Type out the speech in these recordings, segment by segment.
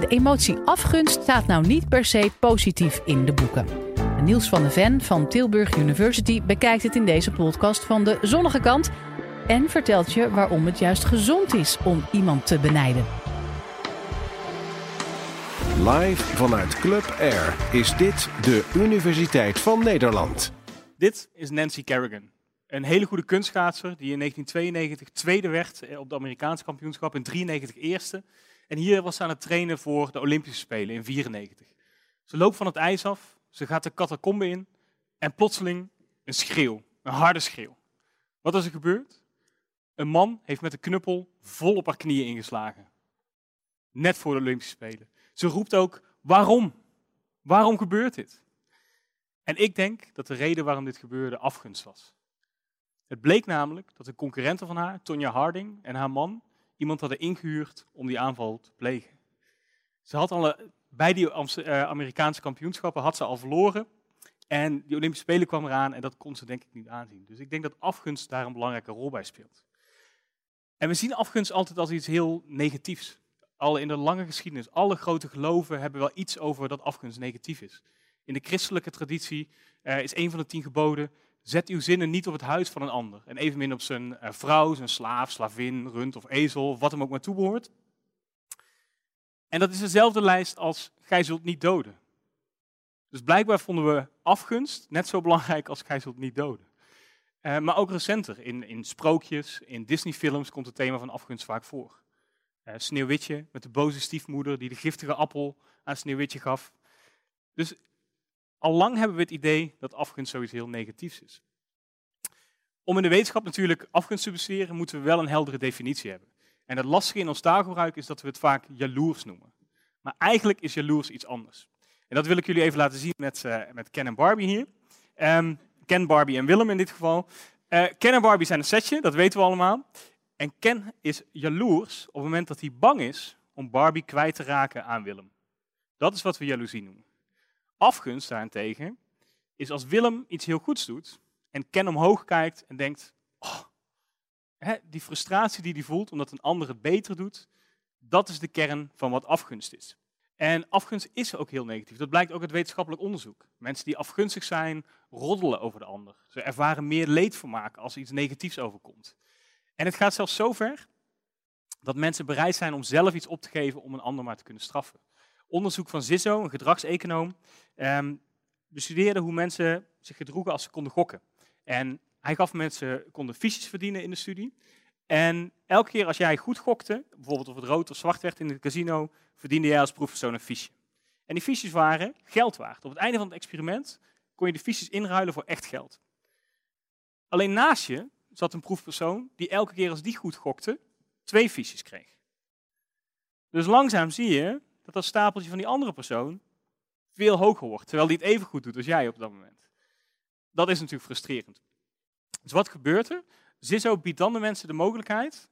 De emotie afgunst staat nou niet per se positief in de boeken. Niels van de Ven van Tilburg University bekijkt het in deze podcast van de zonnige kant en vertelt je waarom het juist gezond is om iemand te benijden. Live vanuit Club Air is dit de Universiteit van Nederland. Dit is Nancy Kerrigan. Een hele goede kunstschaatser die in 1992 tweede werd op de Amerikaanse kampioenschap, in 93 eerste. En hier was ze aan het trainen voor de Olympische Spelen in 94. Ze loopt van het ijs af, ze gaat de catacombe in en plotseling een schreeuw, een harde schreeuw. Wat is er gebeurd? Een man heeft met een knuppel vol op haar knieën ingeslagen. Net voor de Olympische Spelen. Ze roept ook, waarom? Waarom gebeurt dit? En ik denk dat de reden waarom dit gebeurde afgunst was. Het bleek namelijk dat de concurrenten van haar, Tonya Harding en haar man, iemand hadden ingehuurd om die aanval te plegen. Ze had al, eh, bij die eh, Amerikaanse kampioenschappen had ze al verloren. En die Olympische Spelen kwam eraan en dat kon ze denk ik niet aanzien. Dus ik denk dat afgunst daar een belangrijke rol bij speelt. En we zien afgunst altijd als iets heel negatiefs. Al in de lange geschiedenis, alle grote geloven hebben wel iets over dat afgunst negatief is. In de christelijke traditie uh, is een van de tien geboden, zet uw zinnen niet op het huis van een ander. En evenmin op zijn uh, vrouw, zijn slaaf, slavin, rund of ezel, wat hem ook maar toebehoort. En dat is dezelfde lijst als gij zult niet doden. Dus blijkbaar vonden we afgunst net zo belangrijk als gij zult niet doden. Uh, maar ook recenter, in, in sprookjes, in Disney-films komt het thema van afgunst vaak voor. Uh, Sneeuwwitje met de boze stiefmoeder die de giftige appel aan Sneeuwwitje gaf. Dus al lang hebben we het idee dat afgunst zoiets heel negatiefs is. Om in de wetenschap natuurlijk afgunst te bestuderen, moeten we wel een heldere definitie hebben. En het lastige in ons taalgebruik is dat we het vaak jaloers noemen. Maar eigenlijk is jaloers iets anders. En dat wil ik jullie even laten zien met, uh, met Ken en Barbie hier. Um, Ken, Barbie en Willem in dit geval. Uh, Ken en Barbie zijn een setje, dat weten we allemaal. En Ken is jaloers op het moment dat hij bang is om Barbie kwijt te raken aan Willem. Dat is wat we jaloezie noemen. Afgunst daarentegen is als Willem iets heel goeds doet en Ken omhoog kijkt en denkt, oh, hè, die frustratie die hij voelt omdat een ander het beter doet, dat is de kern van wat afgunst is. En afgunst is ook heel negatief. Dat blijkt ook uit wetenschappelijk onderzoek. Mensen die afgunstig zijn, roddelen over de ander. Ze ervaren meer leedvermaak als er iets negatiefs overkomt. En het gaat zelfs zo ver dat mensen bereid zijn om zelf iets op te geven om een ander maar te kunnen straffen. Onderzoek van Zizzo, een gedragseconoom, um, bestudeerde hoe mensen zich gedroegen als ze konden gokken. En hij gaf mensen konden fiches verdienen in de studie. En elke keer als jij goed gokte, bijvoorbeeld of het rood of zwart werd in het casino, verdiende jij als proefpersoon een fiche. En die fiches waren geld waard. Op het einde van het experiment kon je de fiches inruilen voor echt geld. Alleen naast je zat een proefpersoon die elke keer als die goed gokte, twee fiches kreeg. Dus langzaam zie je dat dat stapeltje van die andere persoon veel hoger wordt, terwijl die het even goed doet als jij op dat moment. Dat is natuurlijk frustrerend. Dus wat gebeurt er? Zizzo biedt dan de mensen de mogelijkheid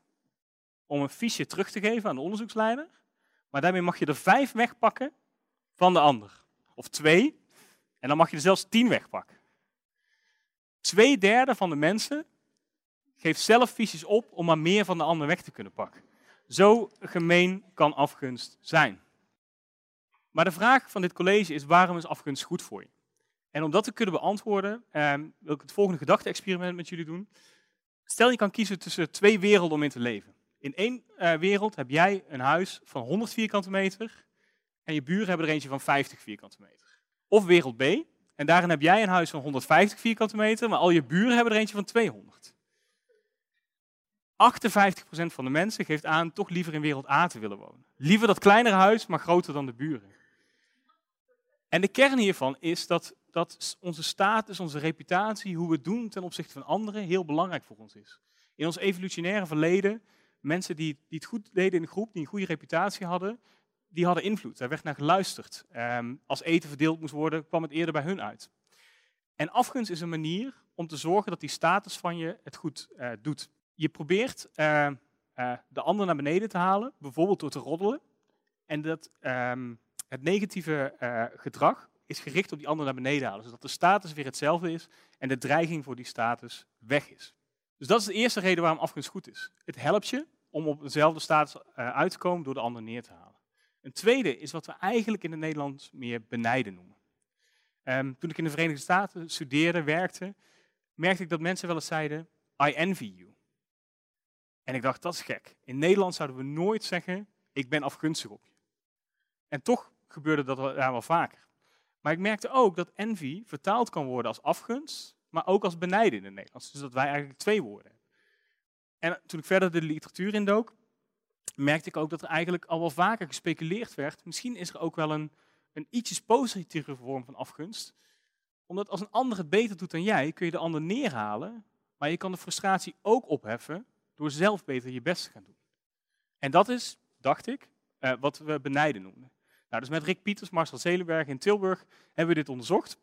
om een fiche terug te geven aan de onderzoeksleider, maar daarmee mag je er vijf wegpakken van de ander. Of twee, en dan mag je er zelfs tien wegpakken. Twee derde van de mensen geeft zelf fiches op om maar meer van de ander weg te kunnen pakken. Zo gemeen kan afgunst zijn. Maar de vraag van dit college is, waarom is afgunst goed voor je? En om dat te kunnen beantwoorden, eh, wil ik het volgende gedachte-experiment met jullie doen. Stel je kan kiezen tussen twee werelden om in te leven. In één uh, wereld heb jij een huis van 100 vierkante meter en je buren hebben er eentje van 50 vierkante meter. Of wereld B, en daarin heb jij een huis van 150 vierkante meter, maar al je buren hebben er eentje van 200. 58% van de mensen geeft aan toch liever in wereld A te willen wonen. Liever dat kleinere huis, maar groter dan de buren. En de kern hiervan is dat, dat onze status, onze reputatie, hoe we het doen ten opzichte van anderen, heel belangrijk voor ons is. In ons evolutionaire verleden, mensen die, die het goed deden in de groep, die een goede reputatie hadden, die hadden invloed. Daar werd naar geluisterd. Um, als eten verdeeld moest worden, kwam het eerder bij hun uit. En afgunst is een manier om te zorgen dat die status van je het goed uh, doet. Je probeert uh, uh, de ander naar beneden te halen, bijvoorbeeld door te roddelen. En dat, um, het negatieve uh, gedrag is gericht op die ander naar beneden halen, zodat de status weer hetzelfde is en de dreiging voor die status weg is. Dus dat is de eerste reden waarom afgunst goed is. Het helpt je om op dezelfde status uh, uit te komen door de ander neer te halen. Een tweede is wat we eigenlijk in het Nederlands meer benijden noemen. Ehm, toen ik in de Verenigde Staten studeerde, werkte, merkte ik dat mensen wel eens zeiden, I envy you. En ik dacht, dat is gek. In Nederland zouden we nooit zeggen, ik ben afgunstig op je. En toch gebeurde dat wel, wel vaker. Maar ik merkte ook dat envy vertaald kan worden als afgunst, maar ook als benijden in het Nederlands. Dus dat wij eigenlijk twee woorden hebben. En toen ik verder de literatuur indook, merkte ik ook dat er eigenlijk al wel vaker gespeculeerd werd. Misschien is er ook wel een, een ietsjes positieve vorm van afgunst. Omdat als een ander het beter doet dan jij, kun je de ander neerhalen. Maar je kan de frustratie ook opheffen door zelf beter je best te gaan doen. En dat is, dacht ik, uh, wat we benijden noemen. Nou, dus met Rick Pieters, Marcel Zelenberg in Tilburg hebben we dit onderzocht.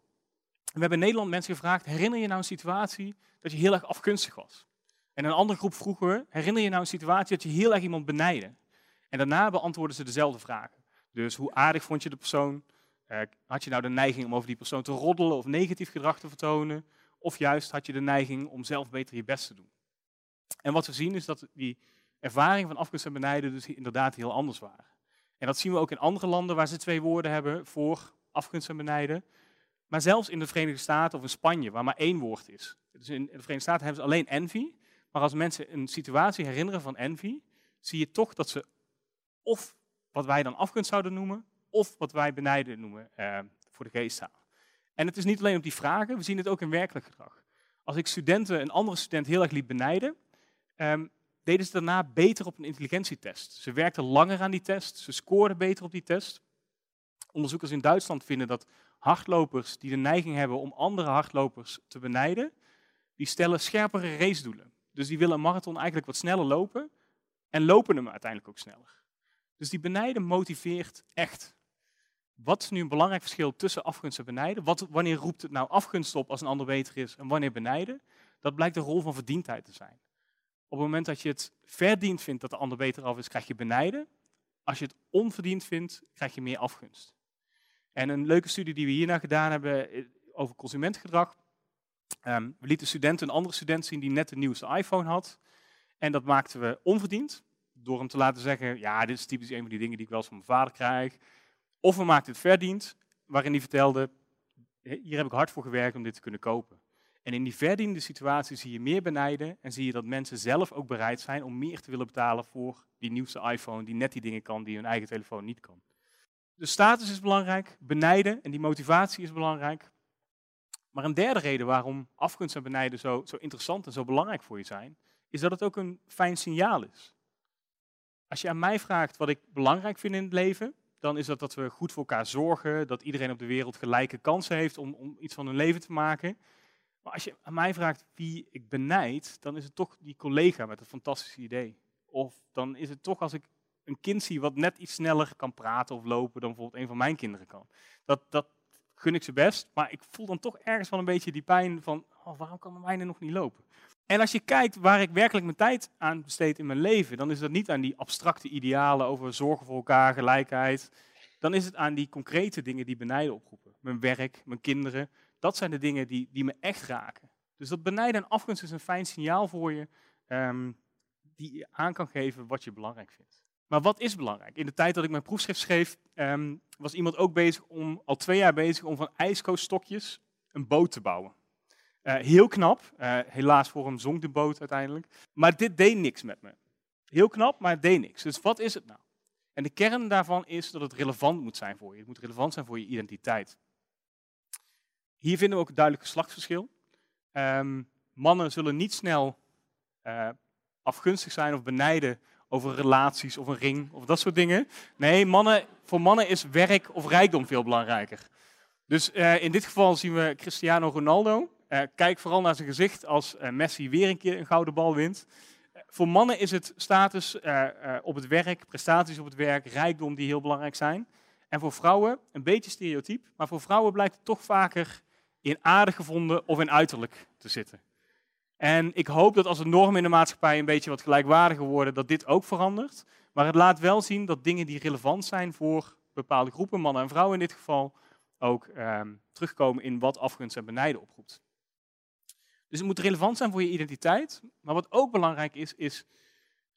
We hebben in Nederland mensen gevraagd, herinner je nou een situatie dat je heel erg afgunstig was? En een andere groep vroegen we, herinner je nou een situatie dat je heel erg iemand benijden? En daarna beantwoorden ze dezelfde vragen. Dus hoe aardig vond je de persoon? Uh, had je nou de neiging om over die persoon te roddelen of negatief gedrag te vertonen? Of juist had je de neiging om zelf beter je best te doen? En wat we zien is dat die ervaring van afgunst en benijden dus inderdaad heel anders waren. En dat zien we ook in andere landen waar ze twee woorden hebben voor afgunst en benijden. Maar zelfs in de Verenigde Staten of in Spanje, waar maar één woord is. Dus in de Verenigde Staten hebben ze alleen envy. Maar als mensen een situatie herinneren van envy, zie je toch dat ze of wat wij dan afgunst zouden noemen, of wat wij benijden noemen eh, voor de geest halen. En het is niet alleen op die vragen, we zien het ook in werkelijk gedrag. Als ik studenten, een andere student heel erg liet benijden, ehm, deden ze daarna beter op een intelligentietest. Ze werkten langer aan die test, ze scoorden beter op die test. Onderzoekers in Duitsland vinden dat hardlopers die de neiging hebben om andere hardlopers te benijden, die stellen scherpere racedoelen. Dus die willen een marathon eigenlijk wat sneller lopen en lopen hem uiteindelijk ook sneller. Dus die benijden motiveert echt. Wat is nu een belangrijk verschil tussen afgunst en benijden? Wat, wanneer roept het nou afgunst op als een ander beter is en wanneer benijden? Dat blijkt de rol van verdiendheid te zijn. Op het moment dat je het verdiend vindt dat de ander beter af is, krijg je benijden. Als je het onverdiend vindt, krijg je meer afgunst. En een leuke studie die we hierna gedaan hebben eh, over consumentengedrag. Um, we lieten studenten een andere student zien die net de nieuwste iPhone had. En dat maakten we onverdiend. Door hem te laten zeggen, ja, dit is typisch een van die dingen die ik wel eens van mijn vader krijg. Of we maakten het verdiend, waarin hij vertelde, hier heb ik hard voor gewerkt om dit te kunnen kopen. En in die verdiende situatie zie je meer benijden en zie je dat mensen zelf ook bereid zijn om meer te willen betalen voor die nieuwste iPhone, die net die dingen kan die hun eigen telefoon niet kan. De status is belangrijk, benijden en die motivatie is belangrijk. Maar een derde reden waarom afgunst en benijden zo, zo interessant en zo belangrijk voor je zijn, is dat het ook een fijn signaal is. Als je aan mij vraagt wat ik belangrijk vind in het leven, dan is dat dat we goed voor elkaar zorgen, dat iedereen op de wereld gelijke kansen heeft om, om iets van hun leven te maken. Maar als je aan mij vraagt wie ik benijd, dan is het toch die collega met een fantastisch idee. Of dan is het toch als ik een kind zie wat net iets sneller kan praten of lopen dan bijvoorbeeld een van mijn kinderen kan. Dat, dat gun ik ze best, maar ik voel dan toch ergens wel een beetje die pijn van, oh, waarom kan mijne nog niet lopen? En als je kijkt waar ik werkelijk mijn tijd aan besteed in mijn leven, dan is dat niet aan die abstracte idealen over zorgen voor elkaar, gelijkheid. Dan is het aan die concrete dingen die benijden oproepen. Mijn werk, mijn kinderen, dat zijn de dingen die, die me echt raken. Dus dat benijden en afgunst is een fijn signaal voor je, um, die je aan kan geven wat je belangrijk vindt. Maar wat is belangrijk? In de tijd dat ik mijn proefschrift schreef, um, was iemand ook bezig om, al twee jaar bezig om van ijskooststokjes een boot te bouwen. Uh, heel knap, uh, helaas voor hem zonk de boot uiteindelijk. Maar dit deed niks met me. Heel knap, maar het deed niks. Dus wat is het nou? En de kern daarvan is dat het relevant moet zijn voor je. Het moet relevant zijn voor je identiteit. Hier vinden we ook een duidelijk geslachtsverschil. Um, mannen zullen niet snel uh, afgunstig zijn of benijden over relaties of een ring of dat soort dingen. Nee, mannen, voor mannen is werk of rijkdom veel belangrijker. Dus uh, in dit geval zien we Cristiano Ronaldo. Uh, kijk vooral naar zijn gezicht als Messi weer een keer een gouden bal wint. voor mannen is het status op het werk, prestaties op het werk, rijkdom die heel belangrijk zijn. En voor vrouwen, een beetje stereotyp, maar voor vrouwen blijkt het toch vaker in aardig gevonden of in uiterlijk te zitten. En ik hoop dat als de normen in de maatschappij een beetje wat gelijkwaardiger worden, dat dit ook verandert. Maar het laat wel zien dat dingen die relevant zijn voor bepaalde groepen, mannen en vrouwen in dit geval, ook ehm, terugkomen in wat afgunst en benijden oproept. Dus het moet relevant zijn voor je identiteit. Maar wat ook belangrijk is, is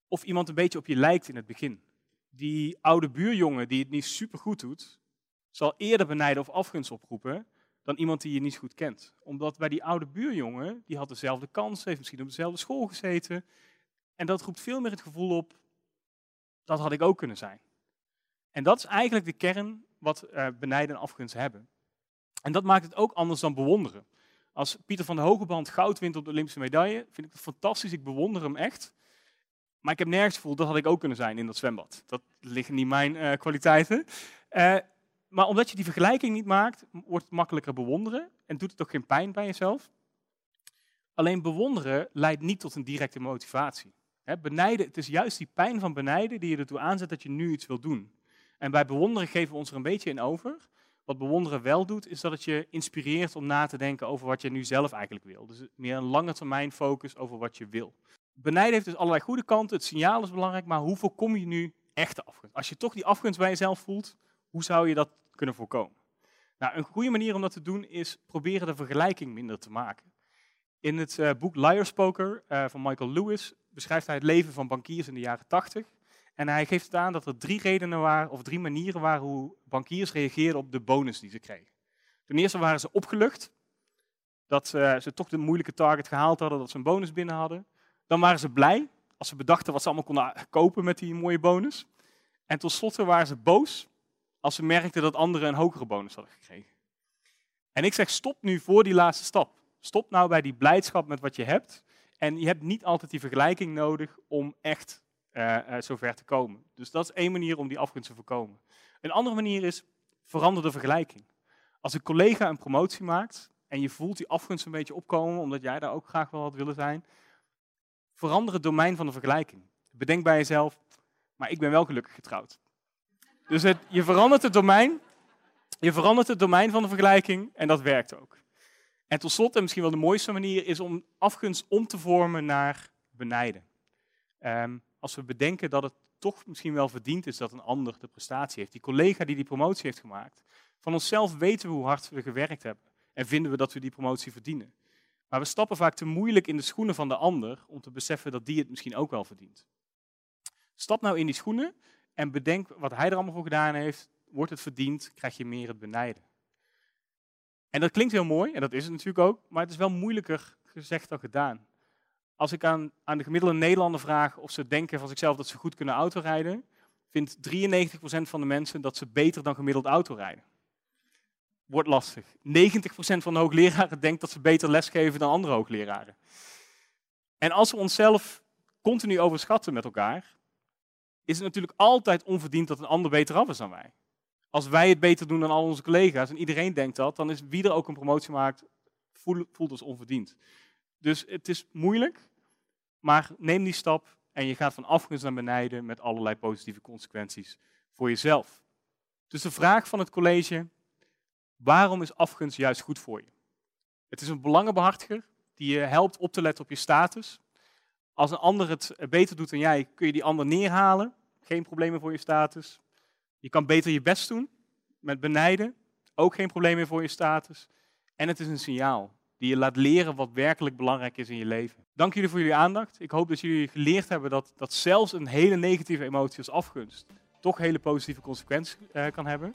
of iemand een beetje op je lijkt in het begin. Die oude buurjongen die het niet super goed doet, zal eerder benijden of afgunst oproepen dan iemand die je niet goed kent. Omdat bij die oude buurjongen, die had dezelfde kans, heeft misschien op dezelfde school gezeten. En dat roept veel meer het gevoel op, dat had ik ook kunnen zijn. En dat is eigenlijk de kern wat uh, benijden en afgunst hebben. En dat maakt het ook anders dan bewonderen. Als Pieter van de Hogeband goud wint op de Olympische medaille, vind ik het fantastisch. Ik bewonder hem echt. Maar ik heb nergens gevoel, dat had ik ook kunnen zijn in dat zwembad. Dat liggen niet mijn uh, kwaliteiten. Uh, maar omdat je die vergelijking niet maakt, wordt het makkelijker bewonderen en doet het ook geen pijn bij jezelf. Alleen bewonderen leidt niet tot een directe motivatie. Benijden, het is juist die pijn van benijden die je ertoe aanzet dat je nu iets wil doen. En bij bewonderen geven we ons er een beetje in over. Wat bewonderen wel doet, is dat het je inspireert om na te denken over wat je nu zelf eigenlijk wil. Dus meer een lange termijn focus over wat je wil. Benijden heeft dus allerlei goede kanten. Het signaal is belangrijk, maar hoe voorkom je nu echte afgunst? Als je toch die afgunst bij jezelf voelt, hoe zou je dat kunnen voorkomen? Nou, een goede manier om dat te doen is proberen de vergelijking minder te maken. In het uh, boek Liar's Poker uh, van Michael Lewis beschrijft hij het leven van bankiers in de jaren 80. En hij geeft aan dat er drie redenen waren, of drie manieren waren hoe bankiers reageerden op de bonus die ze kregen. Ten eerste waren ze opgelucht, dat uh, ze toch de moeilijke target gehaald hadden, dat ze een bonus binnen hadden. Dan waren ze blij, als ze bedachten wat ze allemaal konden kopen met die mooie bonus. En tot waren ze boos, als ze merkten dat anderen een hogere bonus hadden gekregen. En ik zeg, stop nu voor die laatste stap. Stop nou bij die blijdschap met wat je hebt. En je hebt niet altijd die vergelijking nodig om echt uh, uh, zover te komen. Dus dat is één manier om die afgunst te voorkomen. Een andere manier is, verander de vergelijking. Als een collega een promotie maakt en je voelt die afgunst een beetje opkomen, omdat jij daar ook graag wel had willen zijn, verander het domein van de vergelijking. Bedenk bij jezelf, maar ik ben wel gelukkig getrouwd. Dus je verandert het domein. Je verandert het domein van de vergelijking en dat werkt ook. En tot slot, en misschien wel de mooiste manier, is om afgunst om te vormen naar benijden. Um, als we bedenken dat het toch misschien wel verdiend is dat een ander de prestatie heeft. Die collega die die promotie heeft gemaakt. Van onszelf weten we hoe hard we gewerkt hebben. En vinden we dat we die promotie verdienen. Maar we stappen vaak te moeilijk in de schoenen van de ander om te beseffen dat die het misschien ook wel verdient. Stap nou in die schoenen en bedenk wat hij er allemaal voor gedaan heeft. Wordt het verdiend, krijg je meer het benijden. En dat klinkt heel mooi, en dat is het natuurlijk ook, maar het is wel moeilijker gezegd dan gedaan. Als ik aan, aan de gemiddelde Nederlander vraag of ze denken van zichzelf dat ze goed kunnen autorijden, vindt 93% van de mensen dat ze beter dan gemiddeld autorijden. Wordt lastig. 90% van de hoogleraren denkt dat ze beter lesgeven dan andere hoogleraren. En als we onszelf continu overschatten met elkaar, is het natuurlijk altijd onverdiend dat een ander beter af is dan wij. Als wij het beter doen dan al onze collega's en iedereen denkt dat, dan is wie er ook een promotie maakt, voelt ons onverdiend. Dus het is moeilijk, maar neem die stap en je gaat van afgunst naar benijden met allerlei positieve consequenties voor jezelf. Dus de vraag van het college, waarom is afgunst juist goed voor je? Het is een belangenbehartiger die je helpt op te letten op je status. Als een ander het beter doet dan jij, kun je die ander neerhalen. Geen problemen voor je status. Je kan beter je best doen met benijden. Ook geen problemen voor je status. En het is een signaal die je laat leren wat werkelijk belangrijk is in je leven. Dank jullie voor jullie aandacht. Ik hoop dat jullie geleerd hebben dat, dat zelfs een hele negatieve emotie als afgunst toch hele positieve consequenties uh, kan hebben.